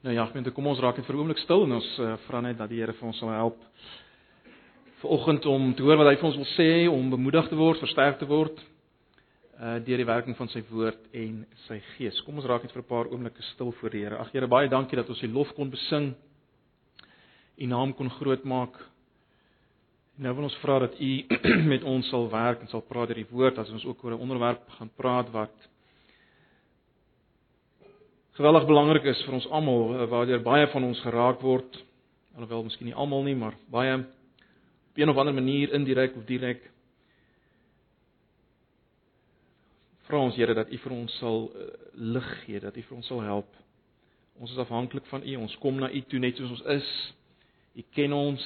Nou ja, gemeente, kom ons raak net vir 'n oomblik stil en ons uh, vra net dat die Here vir ons sal help. Vanoggend om te hoor wat hy vir ons wil sê, om bemoedig te word, versterk te word uh deur die werking van sy woord en sy gees. Kom ons raak net vir 'n paar oomblikke stil voor die Here. Ag Here, baie dankie dat ons U lof kon besing. U naam kon groot maak. Nou wil ons vra dat U met ons sal werk en sal praat deur die woord as ons ook oor 'n onderwerp gaan praat wat geweldig belangrik is vir ons almal eh, waardeur baie van ons geraak word alhoewel miskien nie almal nie maar baie. Op een of ander manier indirek of direk vra ons Here dat U vir ons sal uh, lig gee dat U vir ons sal help. Ons is afhanklik van U. Ons kom na U toe net soos ons is. U ken ons.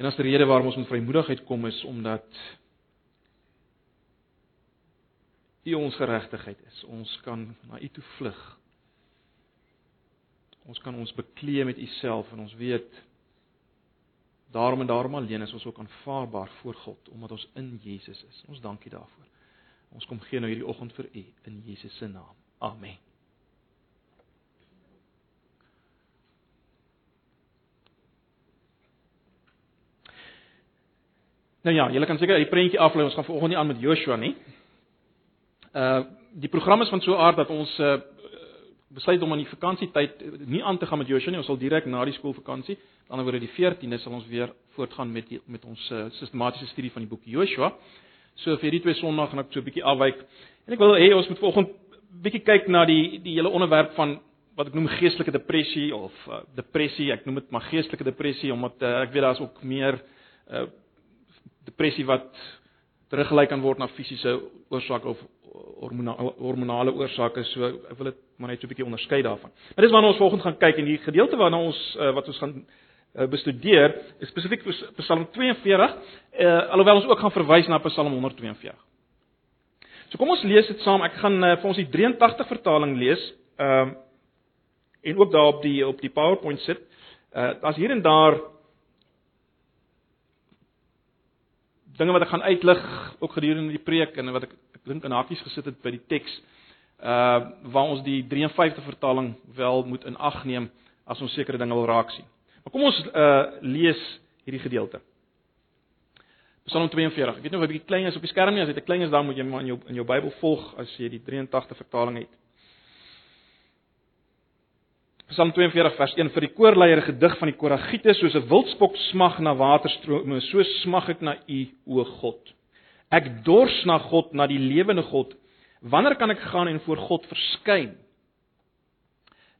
En as die rede waarom ons met vrymoedigheid kom is omdat U ons geregtigheid is. Ons kan na U toe vlug. Ons kan ons bekleë met U self en ons weet daarom en daarom alleen is ons ook aanvaarbaar voor God omdat ons in Jesus is. Ons dankie daarvoor. Ons kom gee nou hierdie oggend vir U in Jesus se naam. Amen. Nou ja, julle kan seker die prentjie aflei. Ons gaan vanoggend nie aan met Joshua nie. Uh die program is van so 'n aard dat ons uh besluit om aan die vakansietyd nie aan te gaan met Joshua nie. Ons sal direk na die skoolvakansie, aan die ander woorde die 14de sal ons weer voortgaan met die, met ons uh, sistematiese studie van die boek Joshua. So vir hierdie twee Sondae gaan ek so 'n bietjie afwyk. En ek wil hê ons moet vanoggend bietjie kyk na die die hele onderwerp van wat ek noem geestelike depressie of uh, depressie. Ek noem dit maar geestelike depressie omdat uh, ek weet daar's ook meer uh depressie wat teruggelyk kan word na fisiese oorsake of hormonale hormonale oorsake so ek wil dit maar net so 'n bietjie onderskei daarvan. Maar dis waarna ons volgende gaan kyk en die gedeelte waarna ons uh, wat ons gaan uh, bestudeer is spesifiek Psalm 42, uh, alhoewel ons ook gaan verwys na Psalm 142. So kom ons lees dit saam. Ek gaan uh, vir ons die 83 vertaling lees. Ehm uh, en ook daar op die op die PowerPoint sit. Uh daar's hier en daar dinge wat ek gaan uitlig ook gedurende die preek en wat ek dink in hakies gesit het by die teks uh waar ons die 53 vertaling wel moet in ag neem as ons sekere dinge wil raak sien. Maar kom ons uh lees hierdie gedeelte. Psalm 42. Ek weet nou 'n bietjie klein is op die skerm nie, as dit 'n klein is dan moet jy maar in jou in jou Bybel volg as jy die 83 vertaling het. Psalm 42 vers 1 vir die koorleier gedig van die Koragiete soos 'n wildspok smag na waterstrome, so smag ek na U o God. Ek dors na God, na die lewende God. Wanneer kan ek gaan en voor God verskyn?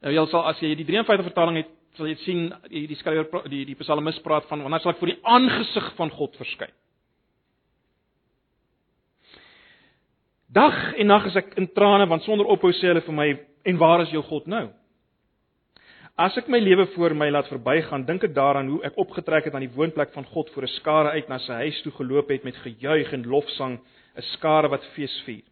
Nou jy sal as jy die 53 vertaling het, sal jy sien die skrywer die die psalmis praat van wanneer sal ek voor die aangesig van God verskyn? Dag en nag is ek in trane want sonder ophou sê hulle vir my en waar is jou God nou? As ek my lewe voor my laat verbygaan, dink ek daaraan hoe ek opgetrek het aan die woonplek van God voor 'n skare uit na sy huis toe geloop het met gejuig en lofsang, 'n skare wat fees vier.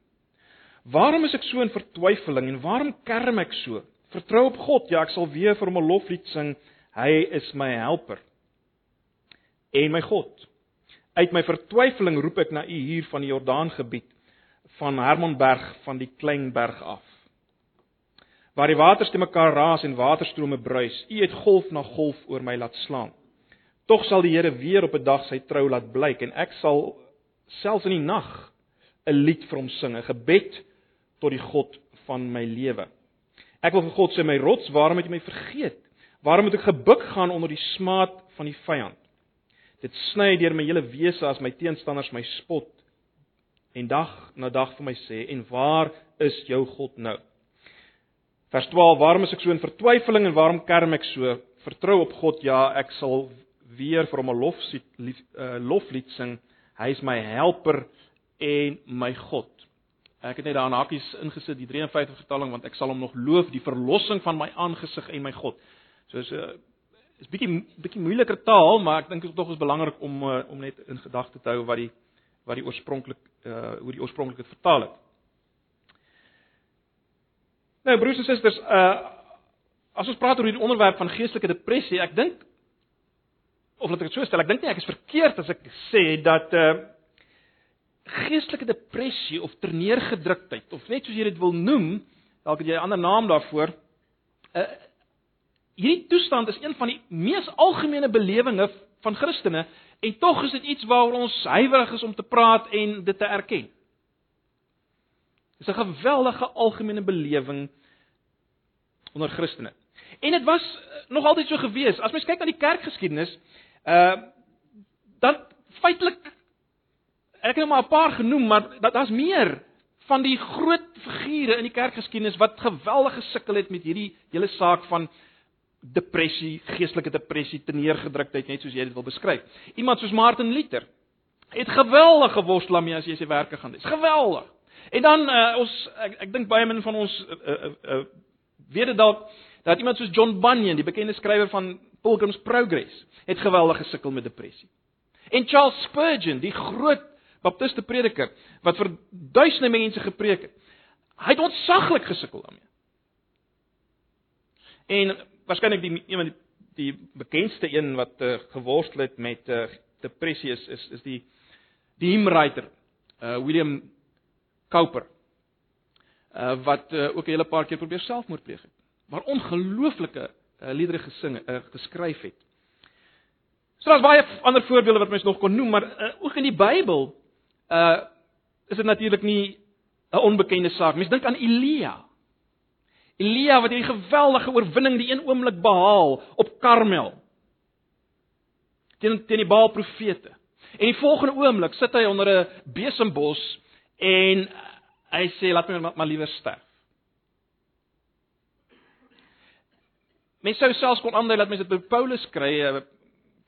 Waarom is ek so in vertwyfeling en waarom kerm ek so? Vertrou op God, ja, ek sal weer vir hom 'n loflied sing. Hy is my helper en my God. Uit my vertwyfeling roep ek na U hier van die Jordaangebied, van Hermonberg, van die klein berg af waar die waters te mekaar raas en waterstrome bruis. U het golf na golf oor my laat slaan. Tog sal die Here weer op 'n dag sy trou laat blyk en ek sal selfs in die nag 'n lied vir hom sing, 'n gebed tot die God van my lewe. Ek wil vir God sê my rots, waarom het jy my vergeet? Waarom moet ek gebuk gaan onder die smaad van die vyand? Dit sny deur my hele wese as my teenstanders my spot en dag na dag vir my sê en waar is jou God nou? Vers 12: Waarom is ek so in vertwyfeling en waarom kerm ek so? Vertrou op God, ja, ek sal weer vir hom 'n lof lief, uh, loflied sing. Hy is my helper en my God. Ek het net daar 'n hakies ingesit die 53 vertaling want ek sal hom nog loof die verlossing van my aangesig en my God. So is 'n uh, is bietjie bietjie moeiliker taal, maar ek dink dit is tog is belangrik om uh, om net in gedagte te hou wat die wat die oorspronklik uh hoe die oorspronklik dit vertaal het. Nou broers en susters, uh as ons praat oor hierdie onderwerp van geestelike depressie, ek dink of laat ek dit so stel, ek dink nie ek is verkeerd as ek sê dat uh geestelike depressie of terneergedruktheid of net soos jy dit wil noem, dalk het jy 'n ander naam daarvoor, Uh hierdie toestand is een van die mees algemene belewinge van Christene en tog is dit iets waaroor ons huiwerig is om te praat en dit te erken. Dis 'n geweldige algemene belewing onder Christene. En dit was uh, nog altyd so gewees. As mens kyk na die kerkgeskiedenis, uh dan feitelik ek het nou maar 'n paar genoem, maar daar's meer van die groot figure in die kerkgeskiedenis wat geweldig gesukkel het met hierdie hele saak van depressie, geestelike depressie, teneergedruktheid, net soos jy dit wil beskryf. Iemand soos Martin Luther het geweldige worstel mee as jy sy werke gaan lees. Geweldig. En dan uh, ons ek, ek dink baie min van ons uh, uh, uh, weet dit dalk dat iemand soos John Bunyan, die bekende skrywer van Pilgrim's Progress, het geweldig gesukkel met depressie. En Charles Spurgeon, die groot baptiste prediker wat vir duisende mense gepreek het, hy het ontsaglik gesukkel daarmee. En waarskynlik die een van die, die bekendste een wat uh, geworstel het met uh, depressie is is is die die hymnwriter uh, William Cowper uh, wat uh, ook 'n hele paar keer probeer selfmoord pleeg het. Maar ongelooflike uh, liedere gesing uh, geskryf het. So daar's baie ander voorbeelde wat mens nog kon noem, maar uh, ook in die Bybel uh is dit natuurlik nie 'n onbekende saak. Mens dink aan Elia. Elia wat hierdie geweldige oorwinning die een oomblik behaal op Karmel. Teen teen die Baal profete. En die volgende oomblik sit hy onder 'n besembos en hy sê laat my maar liewer sterf. Mense sou selfs kon aandui dat mense dit by Paulus kry, eh,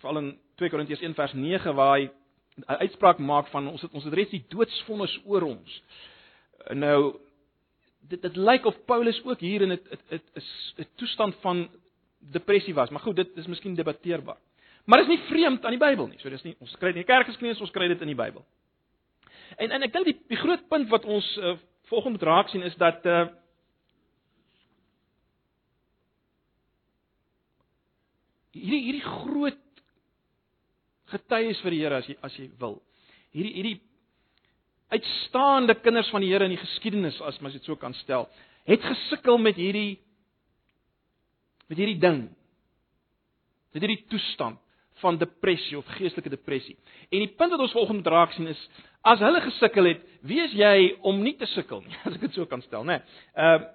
veral in 2 Korintiërs 1 vers 9 waar hy 'n uitspraak maak van ons het ons het reeds die doodsvonnis oor ons. Nou dit dit lyk of Paulus ook hier in 'n 'n 'n toestand van depressie was, maar goed, dit is miskien debatteerbaar. Maar dit is nie vreemd aan die Bybel nie. So dis nie ons kry dit die kerkgeskiedenis, ons kry dit in die Bybel. En en ek dink die die groot punt wat ons uh, volgende moet raak sien is dat uh hierdie hierdie groot getuies vir die Here as jy as jy wil. Hierdie hierdie uitstaande kinders van die Here in die geskiedenis as mens dit so kan stel, het gesukkel met hierdie met hierdie ding. Met hierdie toestand van depressie of geestelike depressie. En die punt wat ons volgende moet raak sien is as hulle gesukkel het, wie is jy om nie te sukkel nie, as ek dit so kan stel, né? Nee. Uh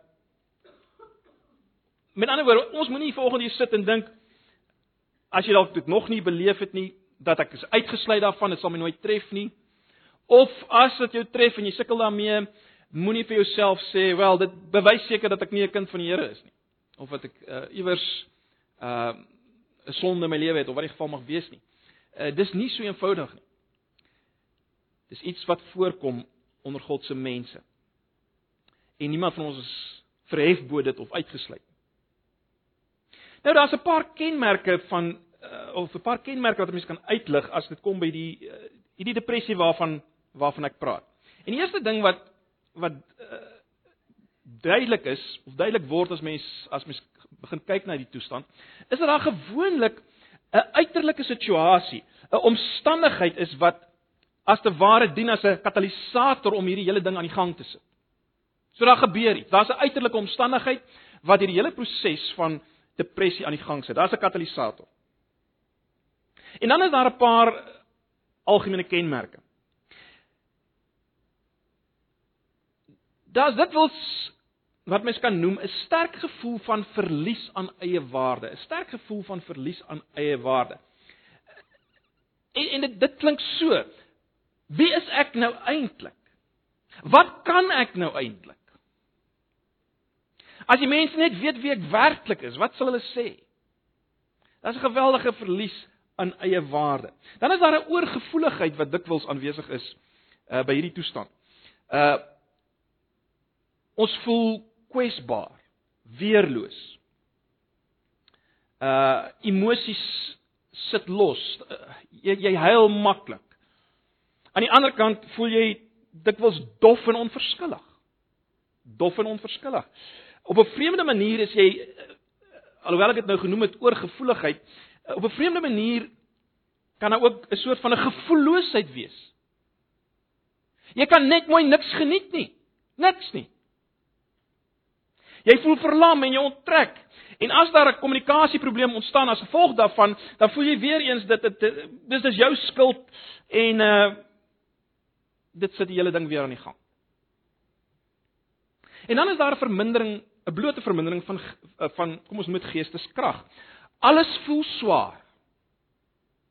Met ander woorde, ons moenie volgende hier sit en dink as jy dalk dit nog nie beleef het nie, dat ek is uitgesluit daarvan, dit sal my nooit tref nie. Of as dit jou tref en jy sukkel daarmee, moenie vir jouself sê, "Wel, dit bewys seker dat ek nie 'n kind van die Here is nie." Of dat ek uh iewers uh 'n sonde in my lewe het of wat die geval mag wees nie. Uh dis nie so eenvoudig nie. Dis iets wat voorkom onder God se mense. En niemand van ons is verhef bo dit of uitgesluit. Nou daar's 'n paar kenmerke van uh, of 'n paar kenmerke wat mense kan uitlig as dit kom by die uh, hierdie depressie waarvan waarvan ek praat. En die eerste ding wat wat uh, duidelik is of duidelik word as mens as mens begin kyk na die toestand, is dat daar gewoonlik 'n uiterlike situasie, 'n omstandigheid is wat as te ware dien as 'n katalisator om hierdie hele ding aan die gang te sit. So daar gebeur iets. Daar's 'n uiterlike omstandigheid wat hierdie hele proses van depressie aan die gang sit. Daar's 'n katalisator. En dan is daar 'n paar algemene kenmerke. Daar's dit wels wat mens kan noem 'n sterk gevoel van verlies aan eie waarde, 'n sterk gevoel van verlies aan eie waarde. En en dit dit klink so. Wie is ek nou eintlik? Wat kan ek nou eintlik? As die mense net weet wie ek werklik is, wat sal hulle sê? Daar's 'n geweldige verlies aan eie waarde. Dan is daar 'n oorgevoeligheid wat dikwels aanwesig is uh by hierdie toestand. Uh ons voel kwesbaar, weerloos. Uh emosies sit los. Uh, jy jy huil maklik. Aan die ander kant voel jy dikwels dof en onverskillig. Dof en onverskillig. Op 'n vreemde manier is jy uh, alhoewel ek dit nou genoem het oorgevoeligheid, uh, op 'n vreemde manier kan daar ook 'n soort van 'n gevoelloosheid wees. Jy kan net mooi niks geniet nie. Niks nie. Jy voel verlam en jy onttrek. En as daar 'n kommunikasieprobleem ontstaan as gevolg daarvan, dan voel jy weer eens dit dit dis dis jou skuld en uh dit sit die hele ding weer aan die gang. En dan is daar 'n vermindering, 'n blote vermindering van van kom ons dit geesteskrag. Alles voel swaar.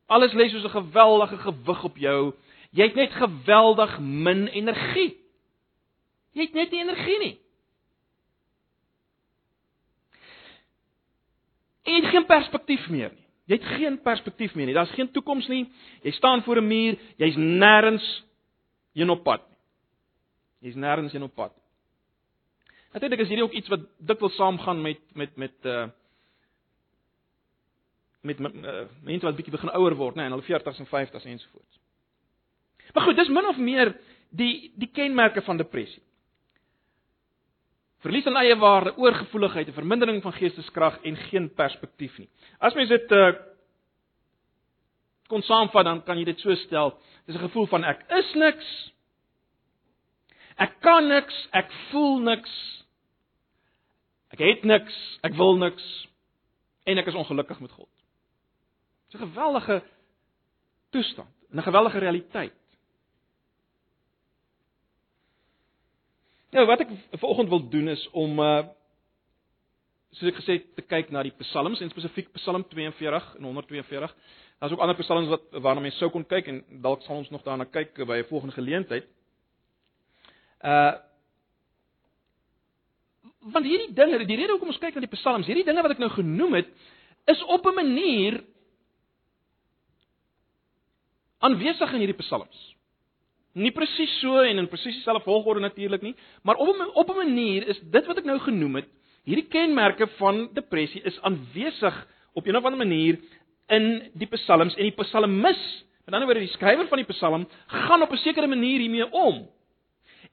Alles lê soos 'n geweldige gewig op jou. Jy het net geweldig min energie. Jy het net nie energie nie. En jy het geen perspektief meer nie. Jy het geen perspektief meer nie. Daar's geen toekoms nie. Jy staan voor 'n muur. Jy's nêrens heen op pad nie. Jy's nêrens heen op pad. Natuurlik is hierdie ook iets wat dikwels saamgaan met met met uh met, met uh, mense wat bietjie begin ouer word, nee, in hulle 40s en 50s ensovoorts. Maar goed, dis min of meer die die kenmerke van depressie. Verlies aan eie waarde, oorgevoeligheid, 'n vermindering van geesteskrag en geen perspektief nie. As mens dit uh kon saamvat, dan kan jy dit so stel. Dis 'n gevoel van ek is niks. Ek kan niks, ek voel niks. Ek het niks, ek wil niks en ek is ongelukkig met God. Dis 'n geweldige toestand, 'n geweldige realiteit. Nou wat ek vanoggend wil doen is om uh soos ek gesê te kyk na die psalms en spesifiek Psalm 42 en 142. Daar's ook ander psalms wat waarna mense sou kon kyk en dalk sal ons nog daarna kyk by 'n volgende geleentheid. Uh want hierdie dinge, die rede hoekom ons kyk na die psalms, hierdie dinge wat ek nou genoem het, is op 'n manier aanwesig in hierdie psalms. Nie presies so en in presies dieselfde volgorde natuurlik nie, maar op 'n op 'n manier is dit wat ek nou genoem het, hierdie kenmerke van depressie is aanwesig op 'n of ander manier in die psalms en die psalmis, met ander woorde die skrywer van die psalm, gaan op 'n sekere manier hiermee om.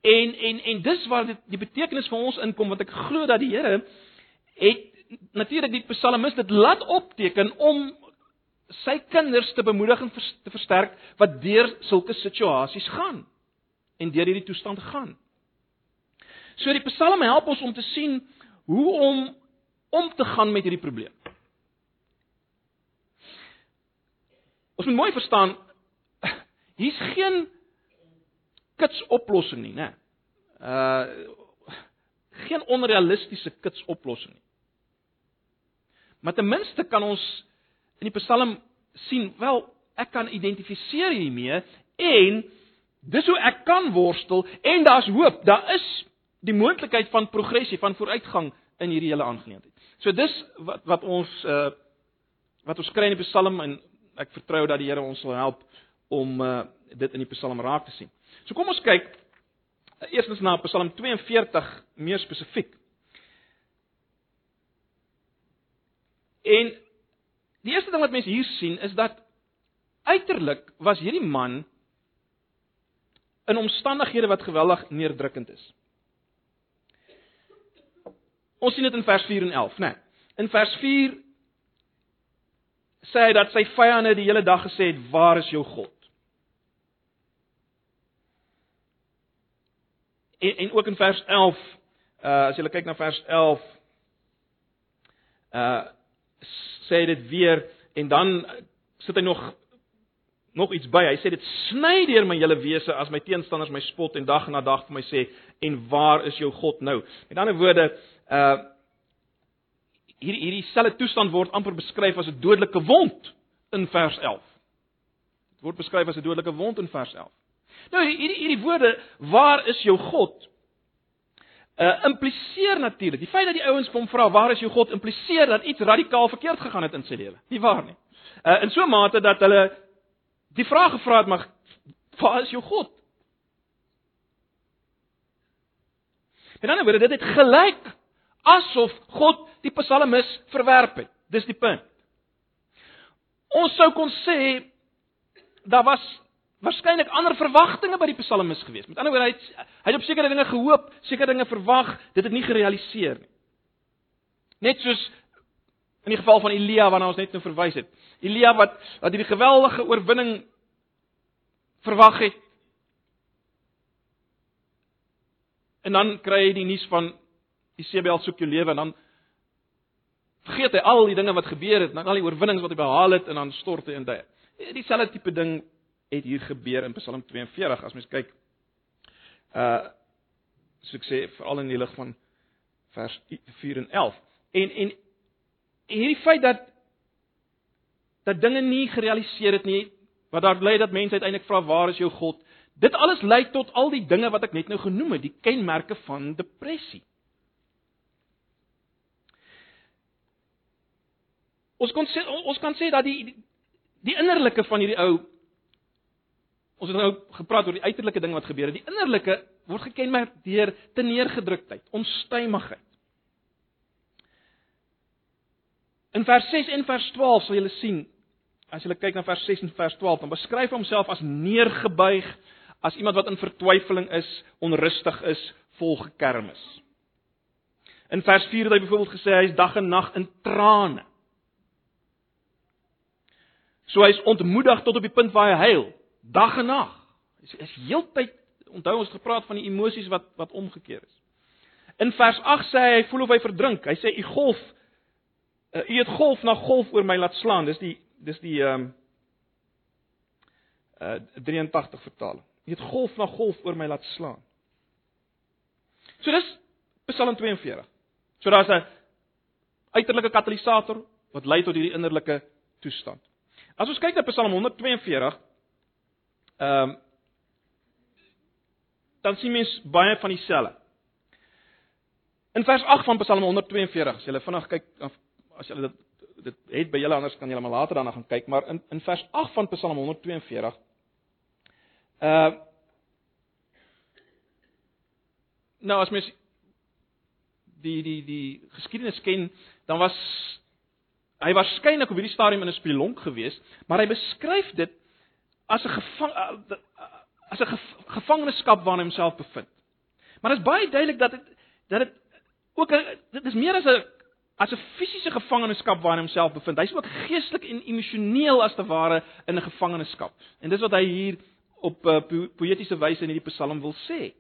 En en en dis waar dit die betekenis vir ons inkom wat ek glo dat die Here het natuurlik die psalmis dit laat opteken om sy kinders te bemoedig en te versterk wat deur sulke situasies gaan en deur hierdie toestand gaan. So die Psalme help ons om te sien hoe om om te gaan met hierdie probleem. Ons moet mooi verstaan hier's geen kits oplossing nie, né? Uh geen onrealistiese kits oplossing nie. Maar ten minste kan ons in die Psalm sien, wel, ek kan identifiseer hiermee en dis hoe ek kan worstel en daar's hoop. Daar is die moontlikheid van progressie, van vooruitgang in hierdie hele aangeleentheid. So dis wat wat ons uh wat ons kry in die Psalm en ek vertrou dat die Here ons sal help om uh dit in die Psalm raak te sien. So kom ons kyk uh, eerstens na Psalm 42 meer spesifiek. En Die eerste ding wat mense hier sien is dat uiterlik was hierdie man in omstandighede wat geweldig neerdrukkend is. Ons sien dit in vers 4 en 11, né? Nee, in vers 4 sê hy dat sy vyande die hele dag gesê het, "Waar is jou God?" En en ook in vers 11, uh as jy kyk na vers 11, uh sê dit weer en dan sit hy nog nog iets by. Hy sê dit sny deur my hele wese as my teenstanders my spot en dag na dag vir my sê en waar is jou God nou? Met ander woorde, uh hierdie hierdie selfe toestand word amper beskryf as 'n dodelike wond in vers 11. Dit word beskryf as 'n dodelike wond in vers 11. Nou hierdie hierdie woorde, waar is jou God? Uh impliseer natuurlik. Die feit dat die ouens hom vra waar is jou God impliseer dat iets radikaal verkeerd gegaan het in sy lewe. Nie waar nie. Uh in so 'n mate dat hulle die vraag gevra het maar waar is jou God? En dan word dit gelyk asof God die psalmis verwerp het. Dis die punt. Ons sou kon sê daar was waarskynlik ander verwagtinge by die psalmis gewees. Met ander woorde, hy het hy het op sekere dinge gehoop, sekere dinge verwag, dit het nie gerealiseer nie. Net soos in die geval van Elia waarna ons net nou verwys het. Elia wat wat hierdie geweldige oorwinning verwag het. En dan kry hy die nuus van Isebel soek jou lewe en dan vergeet hy al die dinge wat gebeur het, al die oorwinnings wat hy behaal het en dan stort hy in duie. Dieselfde tipe ding het hier gebeur in Psalm 42 as mens kyk uh so ek sê veral in die lig van vers 4 en 11. En en hierdie feit dat dat dinge nie gerealiseer het nie, wat daar bly dat mense uiteindelik vra waar is jou God? Dit alles lei tot al die dinge wat ek net nou genoem het, die kenmerke van depressie. Ons kon sê ons kan sê dat die die, die innerlike van hierdie ou ons het nou gepraat oor die uiterlike ding wat gebeur het. Die innerlike word gekenmerk deur teneergedruktheid, onstuimigheid. In vers 6 en vers 12 sal julle sien as jy kyk na vers 6 en vers 12, dan beskryf hy homself as neergebuig, as iemand wat in vertwyfeling is, onrustig is, vol gekermis. In vers 4 het hy byvoorbeeld gesê hy is dag en nag in trane. So hy's ontmoedig tot op die punt waar hy huil, dag en nag. Hy is heeltyd onthou ons gepraat van die emosies wat wat omgekeer is. In vers 8 sê hy hy voel of hy verdrink. Hy sê u golf uh, u het golf na golf oor my laat slaan. Dis die dis die ehm um, uh 83 vertaling. U het golf na golf oor my laat slaan. So dis Psalm 42. So daar's 'n uiterlike katalisator wat lei tot hierdie innerlike toestand. As ons kyk na Psalm 142, ehm um, dan sien mens baie van dieselfde. In vers 8 van Psalm 142, as jy vinnig kyk as jy dit dit het by julle anders kan jy maar later daarna gaan kyk, maar in in vers 8 van Psalm 142 uh Nou as mens die die die geskiedenis ken, dan was hy waarskynlik op hierdie stadium in 'n spelonk geweest, maar hy beskryf dit as 'n gevang as 'n gevangenskap waarin hy homself bevind. Maar dit is baie duidelik dat dit dat dit ook dit is meer as 'n as 'n fisiese gevangenskap waarin hy homself bevind. Hy's ook geestelik en emosioneel as te ware in 'n gevangenskap. En dis wat hy hier op uh, poëtiese wyse in hierdie Psalm wil sê.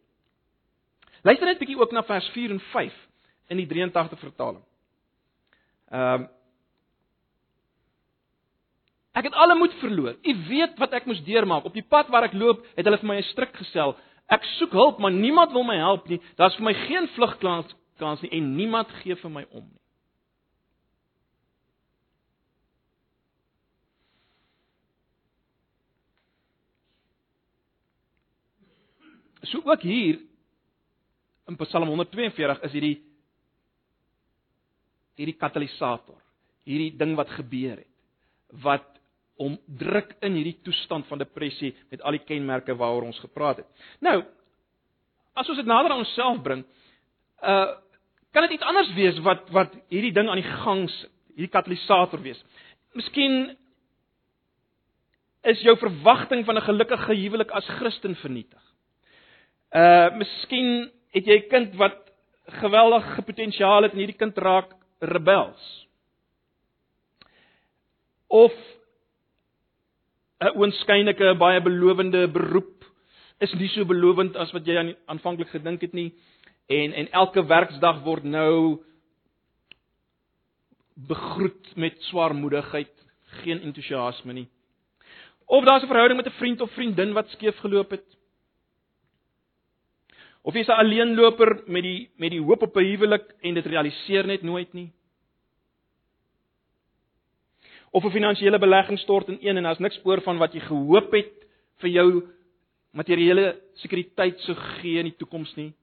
Luister net 'n bietjie ook na vers 4 en 5 in die 83 vertaling. Ehm um, Ek het alle moed verloor. U weet wat ek moes deurmaak. Op die pad waar ek loop, het hulle vir my 'n struik gesel. Ek soek hulp, maar niemand wil my help nie. Daar's vir my geen vlugkans kans nie en niemand gee vir my om nie. So ook hier in Psalm 142 is hierdie hierdie katalisator, hierdie ding wat gebeur het wat om druk in hierdie toestand van depressie met al die kenmerke waaroor ons gepraat het. Nou, as ons dit nader aan onsself bring, uh kan dit iets anders wees wat wat hierdie ding aan die gang sit, hierdie katalisator wees. Miskien is jou verwagting van 'n gelukkige huwelik as Christen vernietig. Uh miskien het jy 'n kind wat geweldige potensiaal het en hierdie kind raak rebels. Of 'n oënskynlike baie belowende beroep is nie so belovend as wat jy aan aanvanklik gedink het nie en en elke werksdag word nou begroet met swaarmoedigheid, geen entoesiasme nie. Of daar's 'n verhouding met 'n vriend of vriendin wat skeef geloop het. Of jy's 'n alleenloper met die met die hoop op 'n huwelik en dit realiseer net nooit nie of 'n finansiële belegging stort in een en daar's niks spoor van wat jy gehoop het vir jou materiële sekuriteit sou gee in die toekoms nie.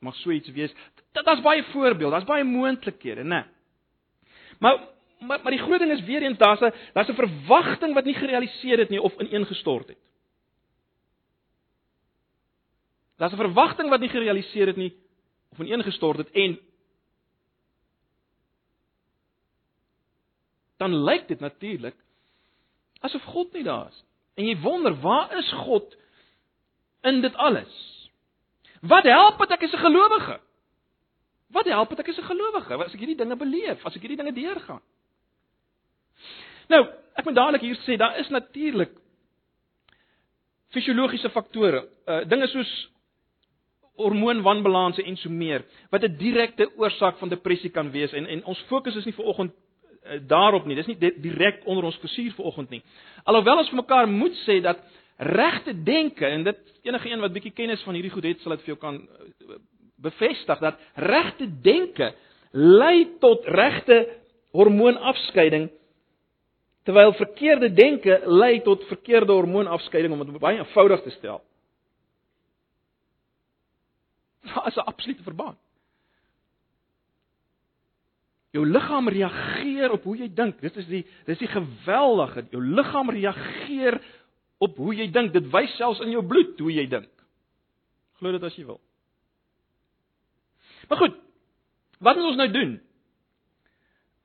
Mag so iets wees. Daar's baie voorbeelde, daar's baie moontlikhede, né? Maar maar maar die groot ding is weer eens daar's 'n daar's 'n verwagting wat nie gerealiseer het nie of ineengestort het. Daar's 'n verwagting wat nie gerealiseer het nie of ineengestort het en dan lyk dit natuurlik asof God nie daar is. En jy wonder, waar is God in dit alles? Wat help dit ek is 'n gelowige? Wat help dit ek is 'n gelowige as ek hierdie dinge beleef, as ek hierdie dinge deurgaan? Nou, ek moet dadelik hier sê, daar is natuurlik fisiologiese faktore. Uh dinge soos hormoonwanbalanse en so meer wat 'n direkte oorsaak van depressie kan wees en en ons fokus is nie vir oggend daarop nie. Dis nie direk onder ons fusier vir oggend nie. Alhoewel ons vir mekaar moet sê dat regte denke en dit enige een wat bietjie kennis van hierdie goed het sal dit vir jou kan uh, bevestig dat regte denke lei tot regte hormoonafskeiding terwyl verkeerde denke lei tot verkeerde hormoonafskeiding om dit baie eenvoudig te stel. Daar is 'n absolute verband. Jou liggaam reageer op hoe jy dink. Dit is die dis die geweldige. Jou liggaam reageer op hoe jy dink. Dit wys selfs in jou bloed hoe jy dink. Glo dit as jy wil. Maar goed. Wat moet ons nou doen?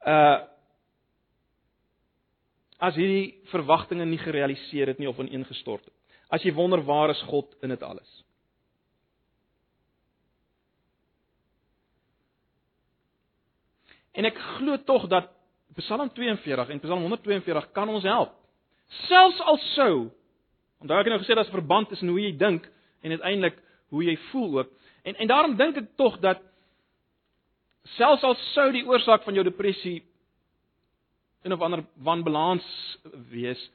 Uh as hierdie verwagtinge nie gerealiseer het nie of ineengestort het. As jy wonder waar is God in dit alles? En ek glo tog dat Psalm 42 en Psalm 142 kan ons help. Selfs al sou onthou ek nou gesê daar's 'n verband tussen hoe jy dink en uiteindelik hoe jy voel ook. En en daarom dink ek tog dat selfs al sou die oorsaak van jou depressie in 'n ander wanbalans wees,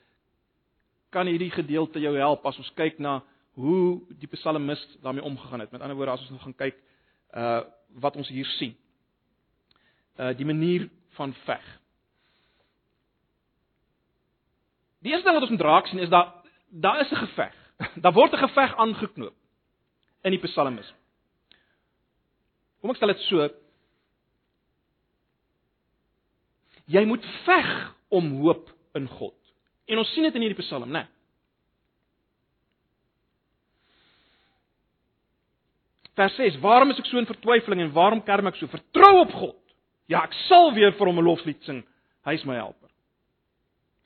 kan hierdie gedeelte jou help as ons kyk na hoe die psalmis daarmee omgegaan het. Met ander woorde, as ons nou gaan kyk uh wat ons hier sien uh die manier van veg. Die eerste ding wat ons moet raak sien is dat daar is 'n geveg. Daar word 'n geveg aangeknoop in die psalmis. Kom ek stel dit so. Jy moet veg om hoop in God. En ons sien dit in hierdie psalm, né? Nee. Vers 6: Waarom is ek so in vertwyfeling en waarom kerm ek so? Vertrou op God. Ja, ek sal weer vir hom 'n loflied sing. Hy is my helper.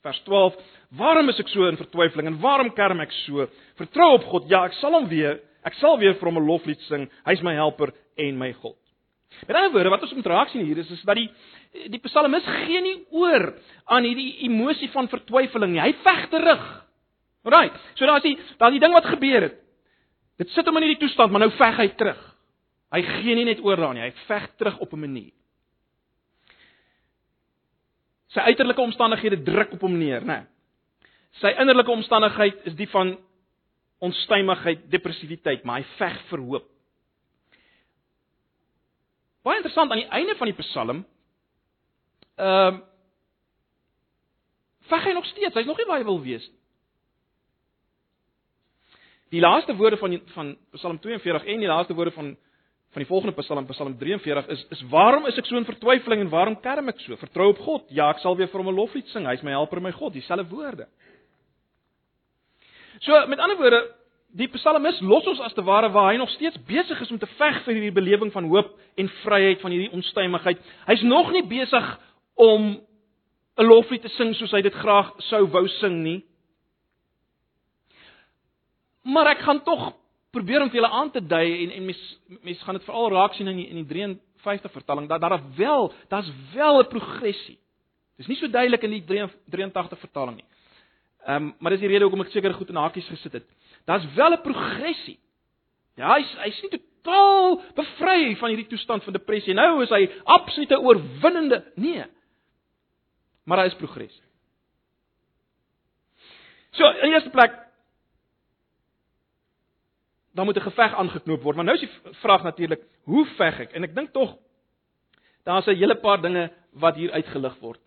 Vers 12: Waarom is ek so in vertwyfeling en waarom kerm ek so? Vertrou op God. Ja, ek sal hom weer, ek sal weer vir hom 'n loflied sing. Hy is my helper en my God. Met ander woorde, wat ons moet raak sien hier is is dat die die psalmis gee nie oor aan hierdie emosie van vertwyfeling nie. Hy veg terug. Alraai. So daar's die daar's die ding wat gebeur het. Dit sit hom in hierdie toestand, maar nou veg hy terug. Hy gee nie net oor daarin nie, hy veg terug op 'n manier. Sy uiterlike omstandighede druk op hom neer, né? Sy innerlike omstandigheid is die van onstuimigheid, depressiwiteit, maar hy veg vir hoop. Baie interessant aan die einde van die Psalm. Ehm uh, veg hy nog steeds, hy's nog nie baie wil wees nie. Die laaste woorde van van Psalm 42 en die laaste woorde van van die volgende Psalm, Psalm 43 is is waarom is ek so in vertwyfeling en waarom kerm ek so? Vertrou op God. Ja, ek sal weer vir hom 'n loflied sing. Hy is my helper en my God, dieselfde woorde. So, met ander woorde, die Psalmis los ons as te ware waar hy nog steeds besig is om te veg vir hierdie belewing van hoop en vryheid van hierdie onstuimigheid. Hy's nog nie besig om 'n loflied te sing soos hy dit graag sou wou sing nie. Maar ek gaan tog probeer om vir julle aan te dui en en mense mense gaan dit veral raak sien in die in die 53 vertaling dat daar wel daar's wel 'n progressie. Dis nie so duidelik in die 83 vertaling nie. Ehm um, maar dis die rede hoekom ek seker goed in hakies gesit het. Daar's wel 'n progressie. Ja, hy's hy's nie totaal bevry van hierdie toestand van depressie. Nou is hy absolute oorwinnende. Nee. Maar daar is progressie. So, in eerste plek dan moet 'n geveg aangeknoop word. Maar nou is die vraag natuurlik, hoe veg ek? En ek dink tog daar's 'n hele paar dinge wat hier uitgelig word.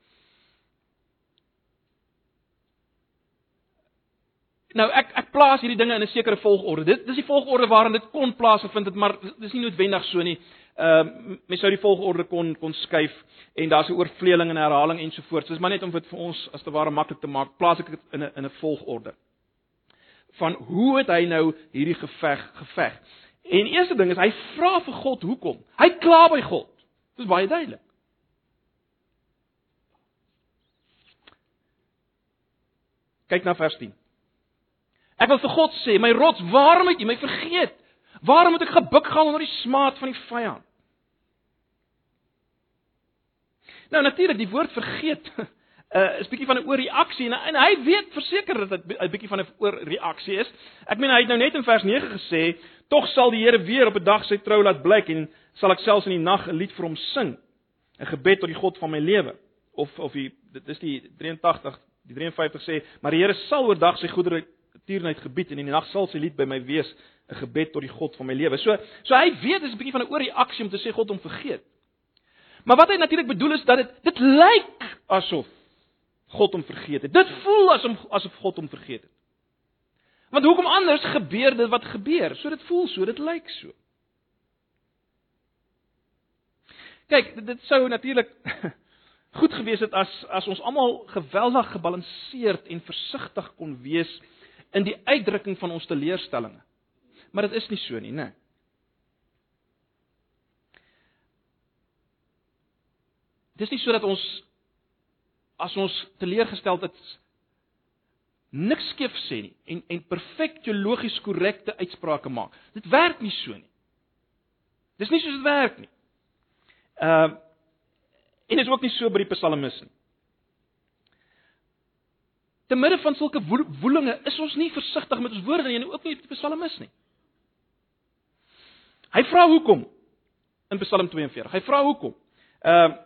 Nou ek ek plaas hierdie dinge in 'n sekere volgorde. Dit dis die volgorde waarin dit kon plaasvind het, maar dis nie noodwendig so nie. Ehm uh, mens sou die volgorde kon kon skuif en daar's 'n oorvleeling en herhaling ensovoorts. Dis maar net om dit vir ons as te ware maklik te maak, plaas ek dit in 'n in 'n volgorde van hoe het hy nou hierdie geveg geveg. En eerste ding is hy vra vir God hoekom. Hy kla by God. Dit is baie duidelik. Kyk na vers 10. Ek wil vir God sê, my rots, waarom het U my vergeet? Waarom moet ek gebuk gaan onder die smaad van die vyand? Nou natuurlik, die woord vergeet uh, is bietjie van 'n oorreaksie en, en hy weet verseker dat dit 'n bietjie van 'n oorreaksie is. Ek meen hy het nou net in vers 9 gesê, tog sal die Here weer op 'n dag sy trou laat blyk en sal ek selfs in die nag 'n lied vir hom sing, 'n gebed tot die God van my lewe. Of of die dit is die 83 die 53 sê, maar die Here sal oordag sy goedere tierenheid gebied en in die nag sal sy lied by my wees, 'n gebed tot die God van my lewe. So so hy weet dis 'n bietjie van 'n oorreaksie om te sê God hom vergeet. Maar wat hy natuurlik bedoel is dat dit dit lyk asof God hom vergeet het. Dit voel asof asof God hom vergeet het. Want hoekom anders gebeur dit wat gebeur? So dit voel so, dit lyk so. Kyk, dit, sou natuurlik goed gewees het as as ons almal geweldig gebalanseerd en versigtig kon wees in die uitdrukking van ons teleurstellings. Maar dit is nie so nie, né? Nee. Dis nie sodat ons as ons teleurgesteld het niks skeef sê nie en en perfek teologies korrekte uitsprake maak. Dit werk nie so nie. Dis nie soos dit werk nie. Ehm uh, en is ook nie so by die psalmis nie. Te midde van sulke woelinge is ons nie versigtig met ons woorde nie en ook nie by die psalmis nie. Hy vra hoekom in Psalm 42. Hy vra hoekom. Ehm uh,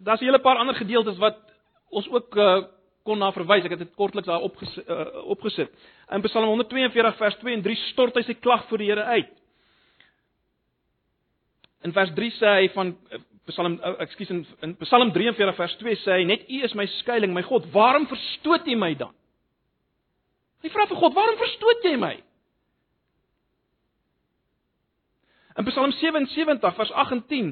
daar's 'n hele paar ander gedeeltes wat ons ook uh, kon na verwys. Ek het dit kortliks daar opgesit, uh, opgesit. In Psalm 142 vers 2 en 3 stort hy sy klag voor die Here uit. In vers 3 sê hy van uh, Psalm ekskuus in, in Psalm 43 vers 2 sê hy net U is my skuilings, my God, waarom verstoot U my dan? Hy vra vir God, waarom verstoot jy my? In Psalm 77 vers 8 en 10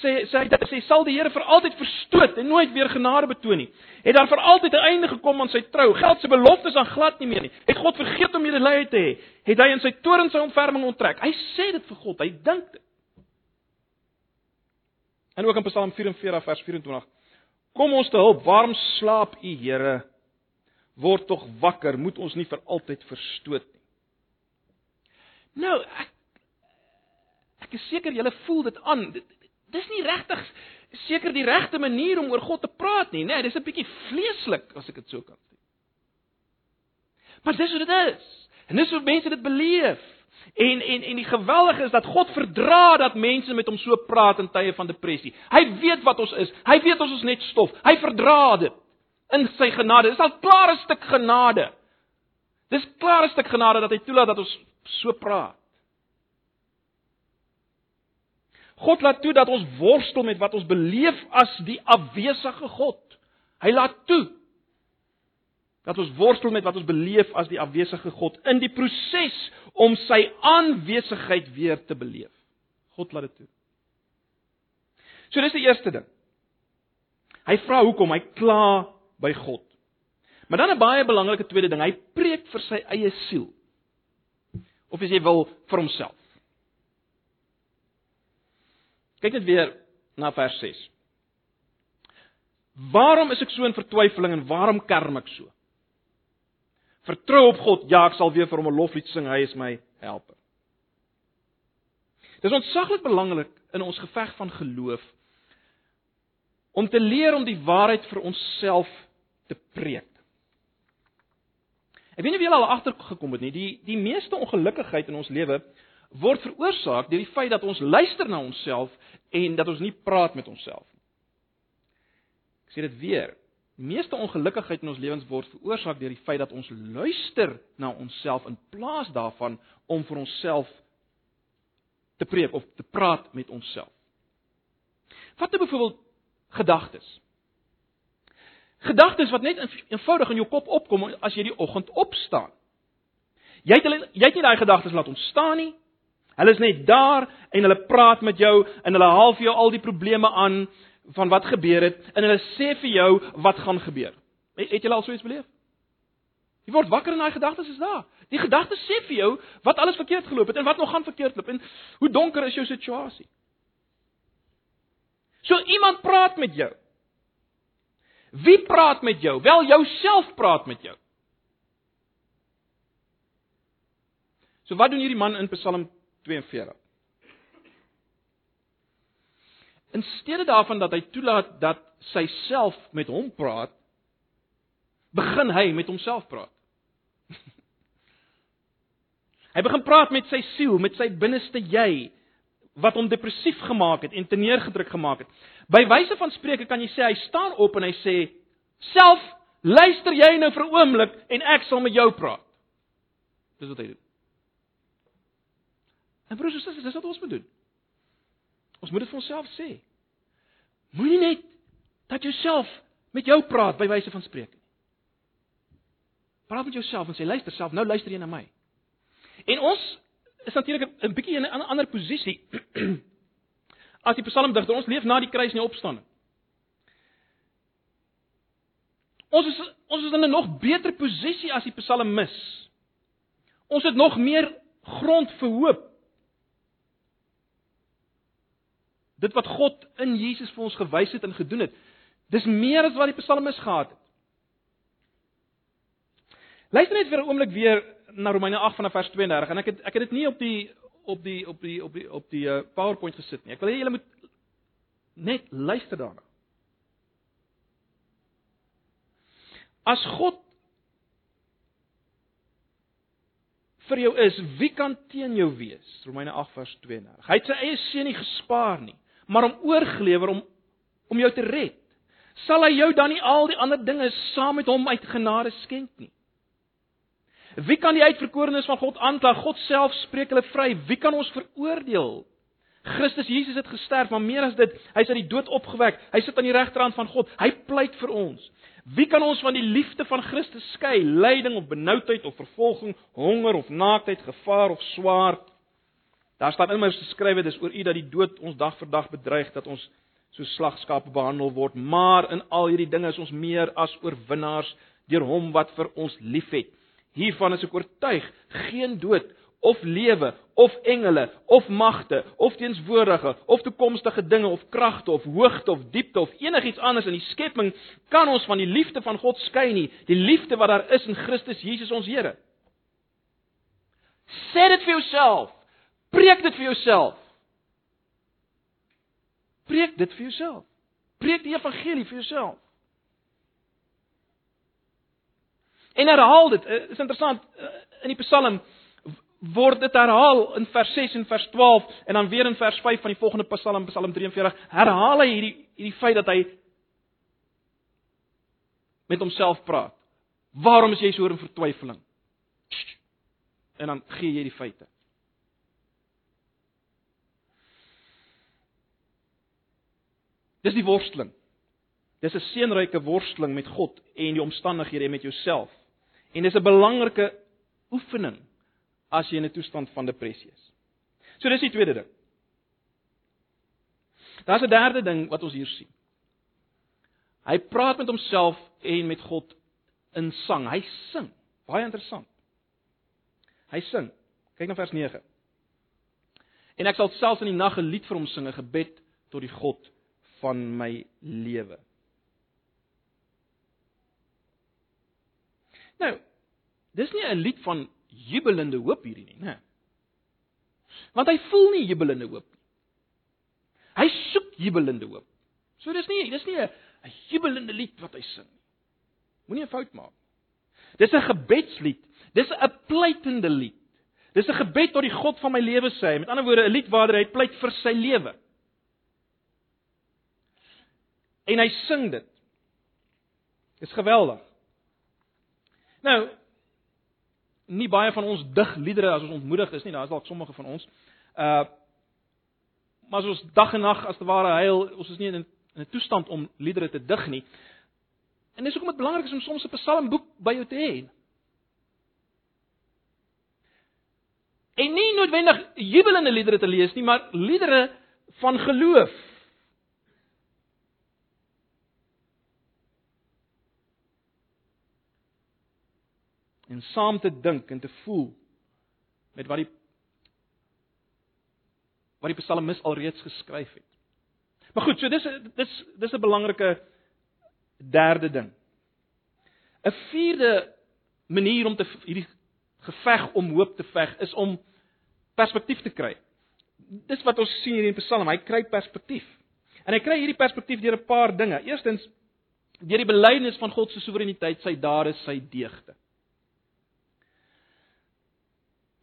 sê sê hy dat sê sal die Here vir altyd verstoot en nooit weer genade betoon nie. Het daar vir altyd 'n einde gekom aan sy trou? Geld se beloftes aan glad nie meer nie. Het God vergeet om medelee te hê? Het hy in sy toorn sy ontferming onttrek? Hy sê dit vir God. Hy dink dit. En ook in Psalm 44 vers 24. Kom ons te hulp. Waarom slaap u, Here? Word tog wakker. Moet ons nie vir altyd verstoot nie. Nou, ek Ek is seker julle voel dit aan. Dis nie regtig seker die regte manier om oor God te praat nie, né? Nee, dis 'n bietjie vleeslik as ek dit so kan sê. Maar dis wat dit is. En dis hoe mense dit beleef. En en en die geweldige is dat God verdra dat mense met hom so praat in tye van depressie. Hy weet wat ons is. Hy weet ons is net stof. Hy verdra dit in sy genade. Dis al klaar 'n stuk genade. Dis klaar 'n stuk genade dat hy toelaat dat ons so praat. God laat toe dat ons worstel met wat ons beleef as die afwesige God. Hy laat toe dat ons worstel met wat ons beleef as die afwesige God in die proses om sy aanwesigheid weer te beleef. God laat dit toe. So dis die eerste ding. Hy vra hoekom hy kla by God. Maar dan 'n baie belangrike tweede ding, hy preek vir sy eie siel. Of as jy wil vir homself. Kyk net weer na vers 6. Waarom is ek so in vertwyfeling en waarom kerm ek so? Vertrou op God, ja, ek sal weer vir hom 'n loflied sing, hy is my helper. Dit is ontsaglik belangrik in ons geveg van geloof om te leer om die waarheid vir onsself te preek. Ek weet nie of julle al agtergekom het nie, die die meeste ongelukkigheid in ons lewe word veroorsaak deur die feit dat ons luister na onsself en dat ons nie praat met onsself nie. Ek sê dit weer. Die meeste ongelukkigheid in ons lewens word veroorsaak deur die feit dat ons luister na onsself in plaas daarvan om vir onsself te preek of te praat met onsself. Vat nou byvoorbeeld gedagtes. Gedagtes wat net eenvoudig in jou kop opkom as jy die oggend opstaan. Jy het hulle jy het nie daai gedagtes laat ontstaan nie. Hulle is net daar en hulle praat met jou en hulle haal vir jou al die probleme aan van wat gebeur het en hulle sê vir jou wat gaan gebeur. Het, het jy al so iets beleef? Jy word wakker en daai gedagtes is daar. Die gedagtes sê vir jou wat alles verkeerd geloop het en wat nog gaan verkeerd loop en hoe donker is jou situasie. So iemand praat met jou. Wie praat met jou? Wel jouself praat met jou. So wat doen hierdie man in Psalm 42. In steede daarvan dat hy toelaat dat sy self met hom praat, begin hy met homself praat. hy begin praat met sy siel, met sy binneste jy wat hom depressief gemaak het en teneergedruk gemaak het. By wyse van spreuke kan jy sê hy staan op en hy sê: "Self, luister jy nou vir 'n oomblik en ek sal met jou praat." Dis wat hy doen. En broers en susters, dis wat ons moet doen. Ons moet dit vir onsself sê. Moenie net dat jouself met jou praat by wyse van spreuke nie. Praat met jouself en sê luister self, nou luister jy na my. En ons is natuurlik 'n bietjie in 'n ander posisie as die psalmdigter. Ons leef na die kruis en die opstanding. Ons is ons is in 'n nog beter posisie as die psalmis. Ons het nog meer grond vir hoop. Dit wat God in Jesus vir ons gewys het en gedoen het, dis meer as wat die psalmis gehad het. Luister net vir 'n oomblik weer na Romeine 8 vanaf vers 32 en ek het ek het dit nie op die op die op die op die op die uh, PowerPoint gesit nie. Ek wil hê julle moet net luister daarna. As God vir jou is, wie kan teen jou wees? Romeine 8 vers 32. Hy het sy eie seun nie gespaar nie, maar hom oorgelewer om om jou te red. Sal hy jou dan nie al die ander dinge saam met hom uit genade skenk nie? Wie kan die uitverkorenes van God aankla? God self spreek hulle vry. Wie kan ons veroordeel? Christus Jesus het gesterf, maar meer as dit, hy is uit die dood opgewek. Hy sit aan die regterhand van God. Hy pleit vir ons. Wie kan ons van die liefde van Christus skei? Lyding of benoudheid of vervolging, honger of naaktheid, gevaar of swaard? Daar staan immers geskrywe dis oor u dat die dood ons dag vir dag bedreig dat ons so slagskape behandel word, maar in al hierdie dinge is ons meer as oorwinnaars deur hom wat vir ons liefhet. Hiervan is ek oortuig, geen dood of lewe of engele of magte of teenswoordige of toekomstige dinge of kragte of hoogte of diepte of enigiets anders in die skepping kan ons van die liefde van God skei nie, die liefde wat daar is in Christus Jesus ons Here. Sê dit vir jouself. Preek dit vir jouself. Preek dit vir jouself. Preek die evangelie vir jouself. En herhaal dit. Eh, is interessant eh, in die Psalm word dit herhaal in vers 6 en vers 12 en dan weer in vers 5 van die volgende Psalm Psalm 43 herhaal hy hierdie hierdie feit dat hy met homself praat. Waarom is jy so in vertwyfeling? En dan gee jy die feite. Dis die worsteling. Dis 'n seënryke worsteling met God en die omstandighede en met jouself. En dis 'n belangrike oefening as jy in 'n toestand van depressie is. So dis die tweede ding. Daar's 'n derde ding wat ons hier sien. Hy praat met homself en met God in sang. Hy sing. Baie interessant. Hy sing. Kyk na vers 9. En ek sal selfs in die nag 'n lied vir hom sing, 'n gebed tot die God van my lewe. Nou, dis nie 'n lied van jubelende hoop hierdie nie, né? Want hy voel nie jubelende hoop nie. Hy soek jubelende hoop. So dis nie dis nie 'n jubelende lied wat hy sing nie. Moenie 'n fout maak. Dis 'n gebedslied. Dis 'n pleitende lied. Dis 'n gebed tot die God van my lewe sê. Met ander woorde, 'n lied waar hy pleit vir sy lewe. En hy sing dit. Dis geweldig. Nou nie baie van ons dig liedere as ons ontmoedig is nie, daar's dalk sommige van ons. Uh maar as ons dag en nag as te ware huil, ons is nie in 'n toestand om liedere te dig nie. En dis hoekom dit belangrik is om soms 'n psalmboek by jou te hê. En nie noodwendig jubelende liedere te lees nie, maar liedere van geloof. En saam te dink en te voel met wat die wat die psalmis alreeds geskryf het. Maar goed, so dis dis dis 'n belangrike derde ding. 'n Vierde manier om te hierdie geveg om hoop te veg is om perspektief te kry. Dis wat ons sien hier in Psalm, hy kry perspektief. En hy kry hierdie perspektief deur 'n paar dinge. Eerstens deur die belydenis van God se soewereiniteit, sy dade, sy deugde.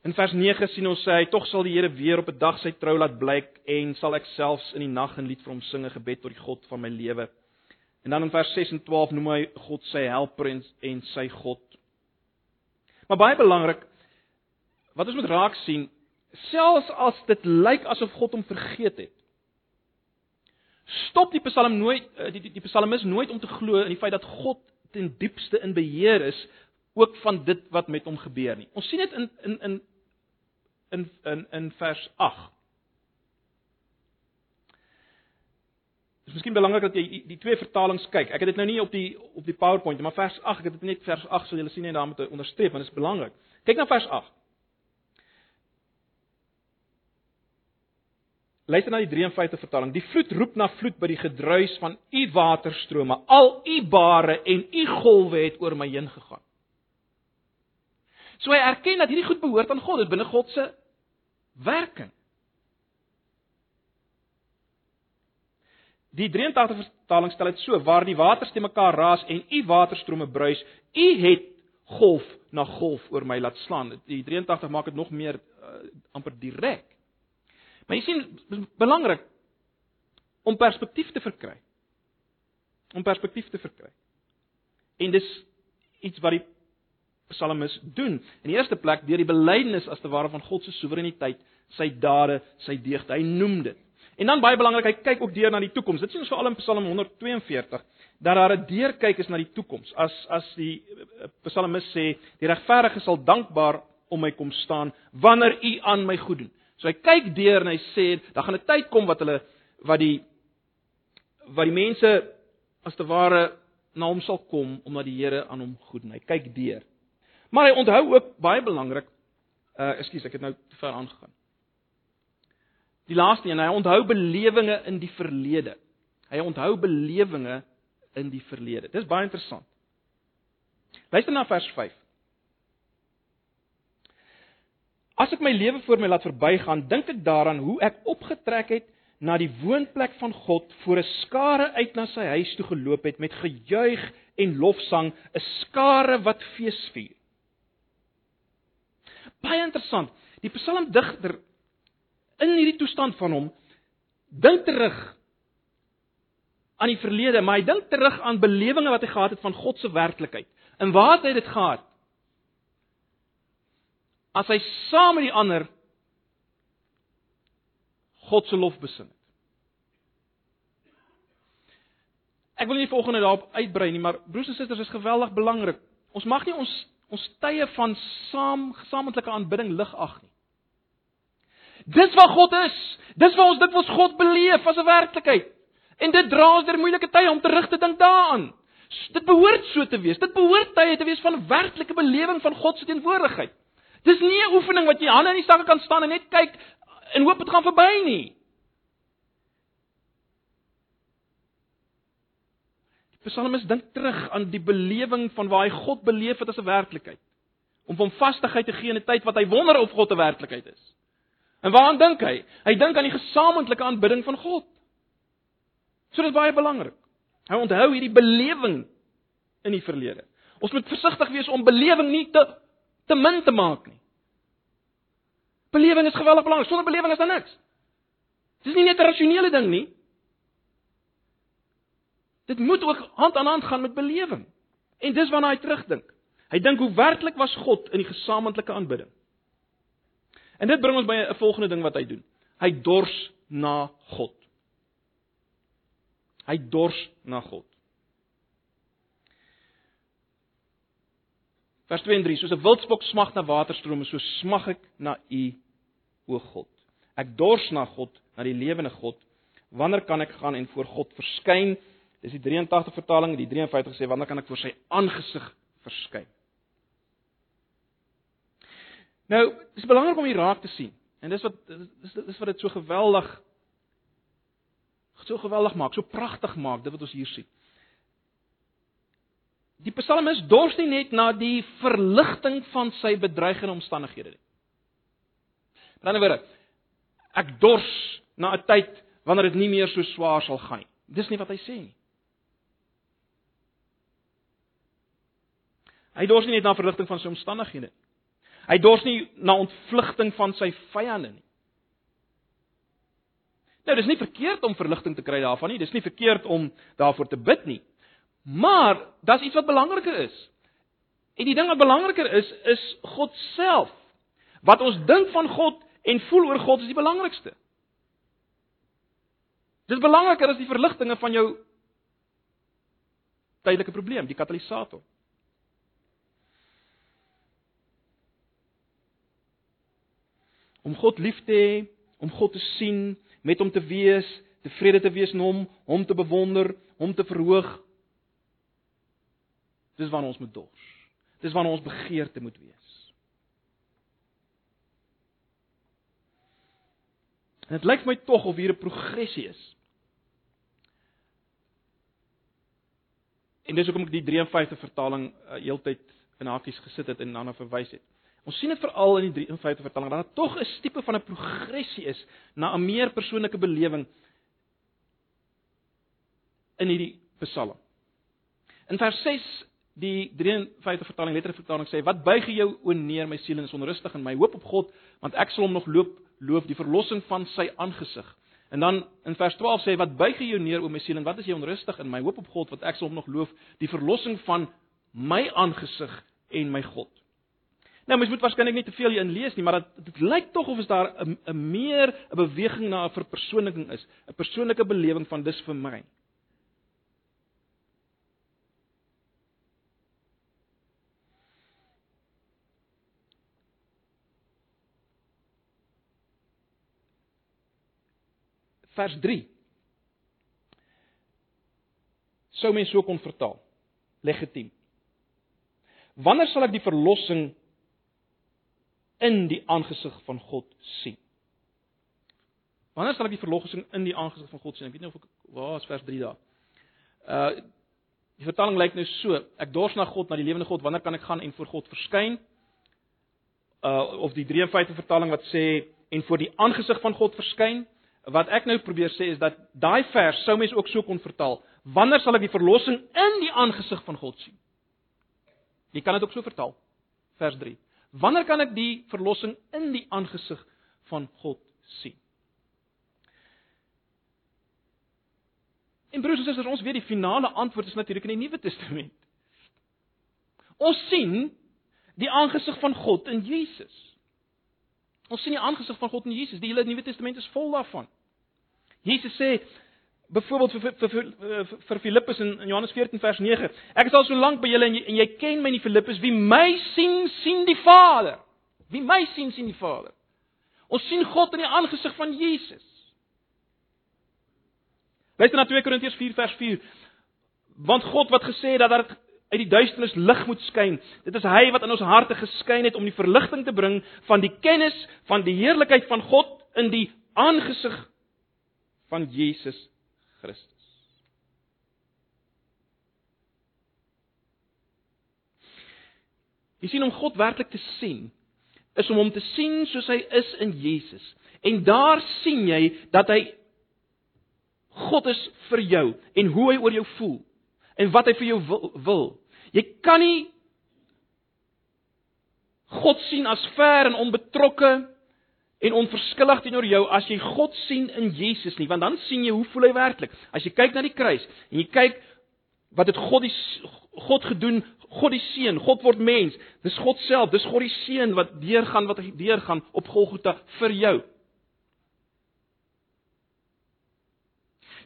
In vers 9 sien ons sê hy tog sal die Here weer op 'n dag sy trou laat blyk en sal ek selfs in die nag 'n lied vir hom sing, 'n gebed tot die God van my lewe. En dan in vers 6 en 12 noem hy God sy helper en, en sy God. Maar baie belangrik wat ons moet raak sien, selfs as dit lyk asof God hom vergeet het. Stop die Psalm nooit eh, die die, die Psalmis nooit om te glo in die feit dat God ten diepste in beheer is ook van dit wat met hom gebeur nie. Ons sien dit in in in in in in vers 8. Dit is miskien belangrik dat jy die twee vertalings kyk. Ek het dit nou nie op die op die PowerPoint maar vers 8, ek het dit net vers 8 sal julle sien en daar moet onderstreep, want dit is belangrik. Kyk na vers 8. Luister na die 53 vertaling. Die vloed roep na vloed by die gedruis van u waterstrome. Al u bare en u golwe het oor my heen gegaan. So hy erken dat hierdie goed behoort aan God, dit binne God se werking. Die 83 vertaling stel dit so: waar die waters te mekaar raas en u waterstrome bruis, u het golf na golf oor my laat slaan. Die 83 maak dit nog meer uh, amper direk. Maar jy sien belangrik om perspektief te verkry. Om perspektief te verkry. En dis iets wat die psalmis doen. In die eerste plek deur die belydenis as te ware van God se soewereiniteit, sy dade, sy deugd. Hy noem dit. En dan baie belangrik, hy kyk ook deur na die toekoms. Dit sien ons veral in Psalm 142 dat daar 'n deurkyk is na die toekoms. As as die eh, psalmis sê, die regverdige sal dankbaar om my kom staan wanneer u aan my goed doen. So hy kyk deur en hy sê, daar gaan 'n tyd kom wat hulle wat die wat die mense as te ware na hom sal kom omdat die Here aan hom goed doen. Hy kyk deur. Maar hy onthou ook baie belangrik, uh ekskuus, ek het nou te ver aangegaan. Die laaste een, hy onthou belewenisse in die verlede. Hy onthou belewenisse in die verlede. Dis baie interessant. Luister na vers 5. As ek my lewe voor my laat verbygaan, dink ek daaraan hoe ek opgetrek het na die woonplek van God voor 'n skare uit na sy huis toe geloop het met gejuig en lofsang, 'n skare wat feesvier baie interessant. Die psalmdigter in hierdie toestand van hom dink terug aan die verlede, maar hy dink terug aan belewinge wat hy gehad het van God se werklikheid. En waar het hy dit gehad? As hy saam met die ander God se lof besing het. Ek wil nie volgende daarop uitbrei nie, maar broers en susters, is geweldig belangrik. Ons mag nie ons ons tye van saam gesamentlike aanbidding lig ag nie. Dis wat God is. Dis wat ons dit was God beleef as 'n werklikheid. En dit dra ons deur moeilike tye om terug te dink daaraan. Dit behoort so te wees. Dit behoort tye te wees van werklike belewing van God se teenwoordigheid. Dis nie 'n oefening wat jy hande in die sakke kan staan en net kyk en hoop dit gaan verby nie. Psalmis dink terug aan die belewing van waar hy God beleef het as 'n werklikheid. Om hom vastigheid te gee in 'n tyd wat hy wonder of God 'n werklikheid is. En waaraan dink hy? Hy dink aan die gesamentlike aanbidding van God. So dit is baie belangrik. Hy onthou hierdie belewing in die verlede. Ons moet versigtig wees om belewing nie te te min te maak nie. Belewing is geweldig belangrik. Sonder belewing is daar niks. Dit is nie net 'n rasionele ding nie. Dit moet ook hand aan hand gaan met belewing. En dis waarna hy terugdink. Hy dink hoe werklik was God in die gesamentlike aanbidding. En dit bring ons by 'n volgende ding wat hy doen. Hy dors na God. Hy dors na God. Vers 2 en 3: Soos 'n wildspok smag na waterstrome, so smag ek na U, o God. Ek dors na God, na die lewende God. Wanneer kan ek gaan en voor God verskyn? Dis die 83 vertaling, die 53 sê wanneer kan ek voor sy aangesig verskyn? Nou, dis belangrik om hier raak te sien. En dis wat dis dis wat dit so geweldig so geweldig maak, so pragtig maak, dit wat ons hier sien. Die psalmis dors nie net na die verligting van sy bedreigende omstandighede nie. Met ander woorde, ek dors na 'n tyd wanneer dit nie meer so swaar sal gaan nie. Dis nie wat hy sê nie. Hy dors nie net na verligting van sy omstandighede nie. Hy dors nie na ontvlugting van sy vyande nie. Nou, dis nie verkeerd om verligting te kry daarvan nie. Dis nie verkeerd om daarvoor te bid nie. Maar daar's iets wat belangriker is. En die ding wat belangriker is, is God self. Wat ons dink van God en voel oor God is die belangrikste. Dit is belangriker as die verligtinge van jou tydelike probleem, die katalisator. Om God lief te hê, om God te sien, met hom te wees, tevrede te wees in hom, hom te bewonder, hom te verhoog. Dis waarna ons moet dors. Dis waarna ons begeerte moet wees. En dit lyk my tog of hier 'n progressie is. En dis hoekom ek die 53 vertaling uh, heeltyd in hakies gesit het en daarna verwys het. Ons sien dit veral in die 53 vertaling dat daar tog 'n tipe van 'n progressie is na 'n meer persoonlike belewing in hierdie Psalm. In vers 6 die 53 vertaling letterlik vertaling sê wat buig jou o neer my siel en is onrustig in my hoop op God want ek sal hom nog loop loof die verlossing van sy aangesig. En dan in vers 12 sê wat buig jou neer o my siel en wat is jy onrustig in my hoop op God want ek sal hom nog loof die verlossing van my aangesig en my God. Nou mens moet waarskynlik nie te veel hierin lees nie, maar dit dit lyk tog of is daar 'n 'n meer 'n beweging na 'n verpersoonliking is, 'n persoonlike belewing van dis vir my. Vers 3. Sou mens so kon vertaal. Legitiem. Wanneer sal ek die verlossing in die aangesig van God sien? Wanneer sal ek die verlossing in die aangesig van God sien? Ek weet nie of ek waar is vers 3 daar. Uh die vertaling lyk nou so: Ek dors na God, na die lewende God. Wanneer kan ek gaan en voor God verskyn? Uh of die 53 vertaling wat sê en voor die aangesig van God verskyn? Wat ek nou probeer sê is dat daai vers sou mens ook so kon vertaal. Wanneer sal ek die verlossing in die aangesig van God sien? Jy kan dit ook so vertaal. Vers 3. Wanneer kan ek die verlossing in die aangesig van God sien? En broers en susters, ons weet die finale antwoord is natuurlik in die Nuwe Testament. Ons sien die aangesig van God in Jesus. Ons sien die aangesig van God in Jesus. Die hele Nuwe Testament is vol daarvan. Jesus sê byvoorbeeld vir vir vir vir Filippus in, in Johannes 14 vers 9. Ek is al so lank by julle en jy, en jy ken my nie Filippus wie my sien sien die Vader. Wie my sien sien die Vader. Ons sien God in die aangesig van Jesus. Luister na 2 Korintiërs 4 vers 4. Want God wat gesê het dat daar uit die duisternis lig moet skyn. Dit is hy wat in ons harte geskyn het om die verligting te bring van die kennis van die heerlikheid van God in die aangesig van Jesus Christus. Jy sien om God werklik te sien is om hom te sien soos hy is in Jesus. En daar sien jy dat hy God is vir jou en hoe hy oor jou voel en wat hy vir jou wil. wil. Jy kan nie God sien as ver en onbetrokke en onverskillig teenoor jou as jy God sien in Jesus nie, want dan sien jy hoe voel hy werklik. As jy kyk na die kruis en jy kyk wat het God die God gedoen, God die seun, God word mens. Dis God self, dis God die seun wat deurgaan wat deurgaan op Golgotha vir jou.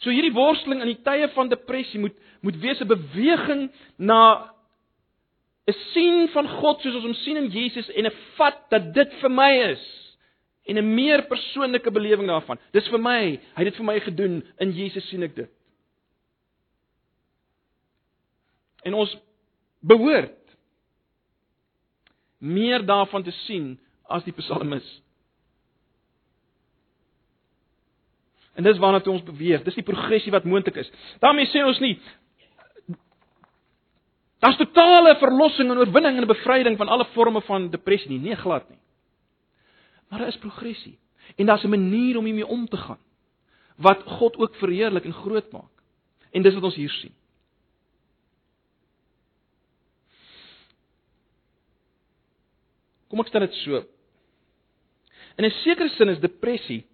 So hierdie worsteling in die tye van depressie moet moet wees 'n beweging na 'n sien van God soos ons hom sien in Jesus en 'n vat dat dit vir my is en 'n meer persoonlike belewing daarvan. Dis vir my, hy het dit vir my gedoen, in Jesus sien ek dit. En ons behoort meer daarvan te sien as die psalmis. En dis waarna toe ons beweeg. Dis die progressie wat moontlik is. daarmee sê ons nie daar's totale verlossing en oorwinning en bevryding van alle forme van depressie nie, nee glad nie. Maar daar is progressie en daar's 'n manier om hiermee om te gaan wat God ook verheerlik en groot maak. En dis wat ons hier sien. Kom ek stel dit so. In 'n sekere sin is depressie,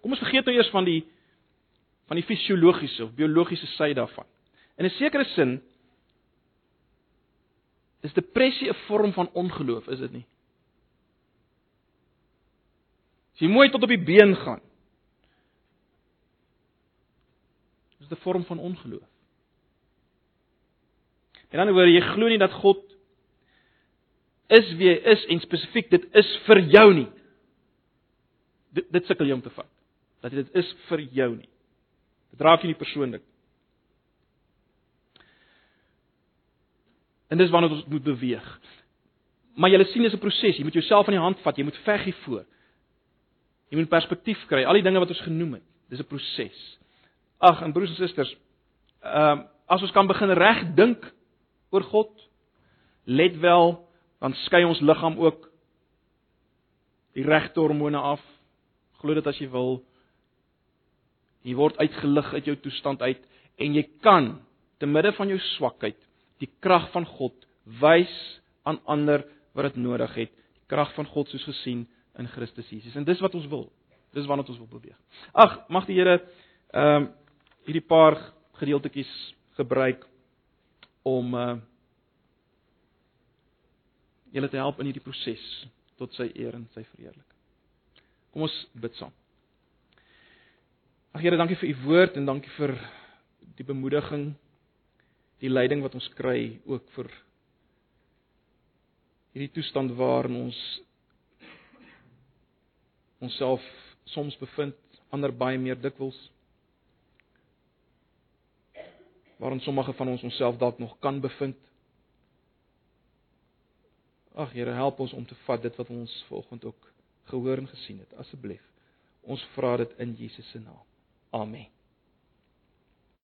kom ons vergeet nou eers van die van die fisiologiese of biologiese sy daarvan. In 'n sekere sin is depressie 'n vorm van ongeloof, is dit nie? As jy mooi tot op die been gaan. Dis 'n vorm van ongeloof. En dan word jy glo nie dat God is wie hy is en spesifiek dit is vir jou nie. Dit dit sukkel jy om te vat. Dat dit is vir jou nie. Dit raak jou nie persoonlik. En dis wanneer ons moet beweeg. Maar jy sien dis 'n proses. Jy moet jouself aan die hand vat. Jy moet veg hiervoor. Jy moet perspektief kry. Al die dinge wat ons genoem het, dis 'n proses. Ag, en broers en susters, ehm uh, as ons kan begin reg dink oor God, let wel, dan skei ons liggaam ook die regte hormone af. Glo dit as jy wil. Jy word uitgelig uit jou toestand uit en jy kan te midde van jou swakheid die krag van God wys aan ander wat dit nodig het. Die krag van God soos gesien in Christus Jesus. En dis wat ons wil. Dis waarna ons wil beweeg. Ag, mag die Here ehm uh, hierdie paar gedeeltetjies gebruik om uh julle te help in hierdie proses tot sy eer en sy verheerliking. Kom ons bid saam. Ag Here, dankie vir u woord en dankie vir die bemoediging die leiding wat ons kry ook vir hierdie toestand waarin ons onsself soms bevind, ander baie meer dikwels waarin sommige van ons onsself dalk nog kan bevind. Ag Here, help ons om te vat dit wat ons vanoggend ook gehoor en gesien het, asseblief. Ons vra dit in Jesus se naam. Amen.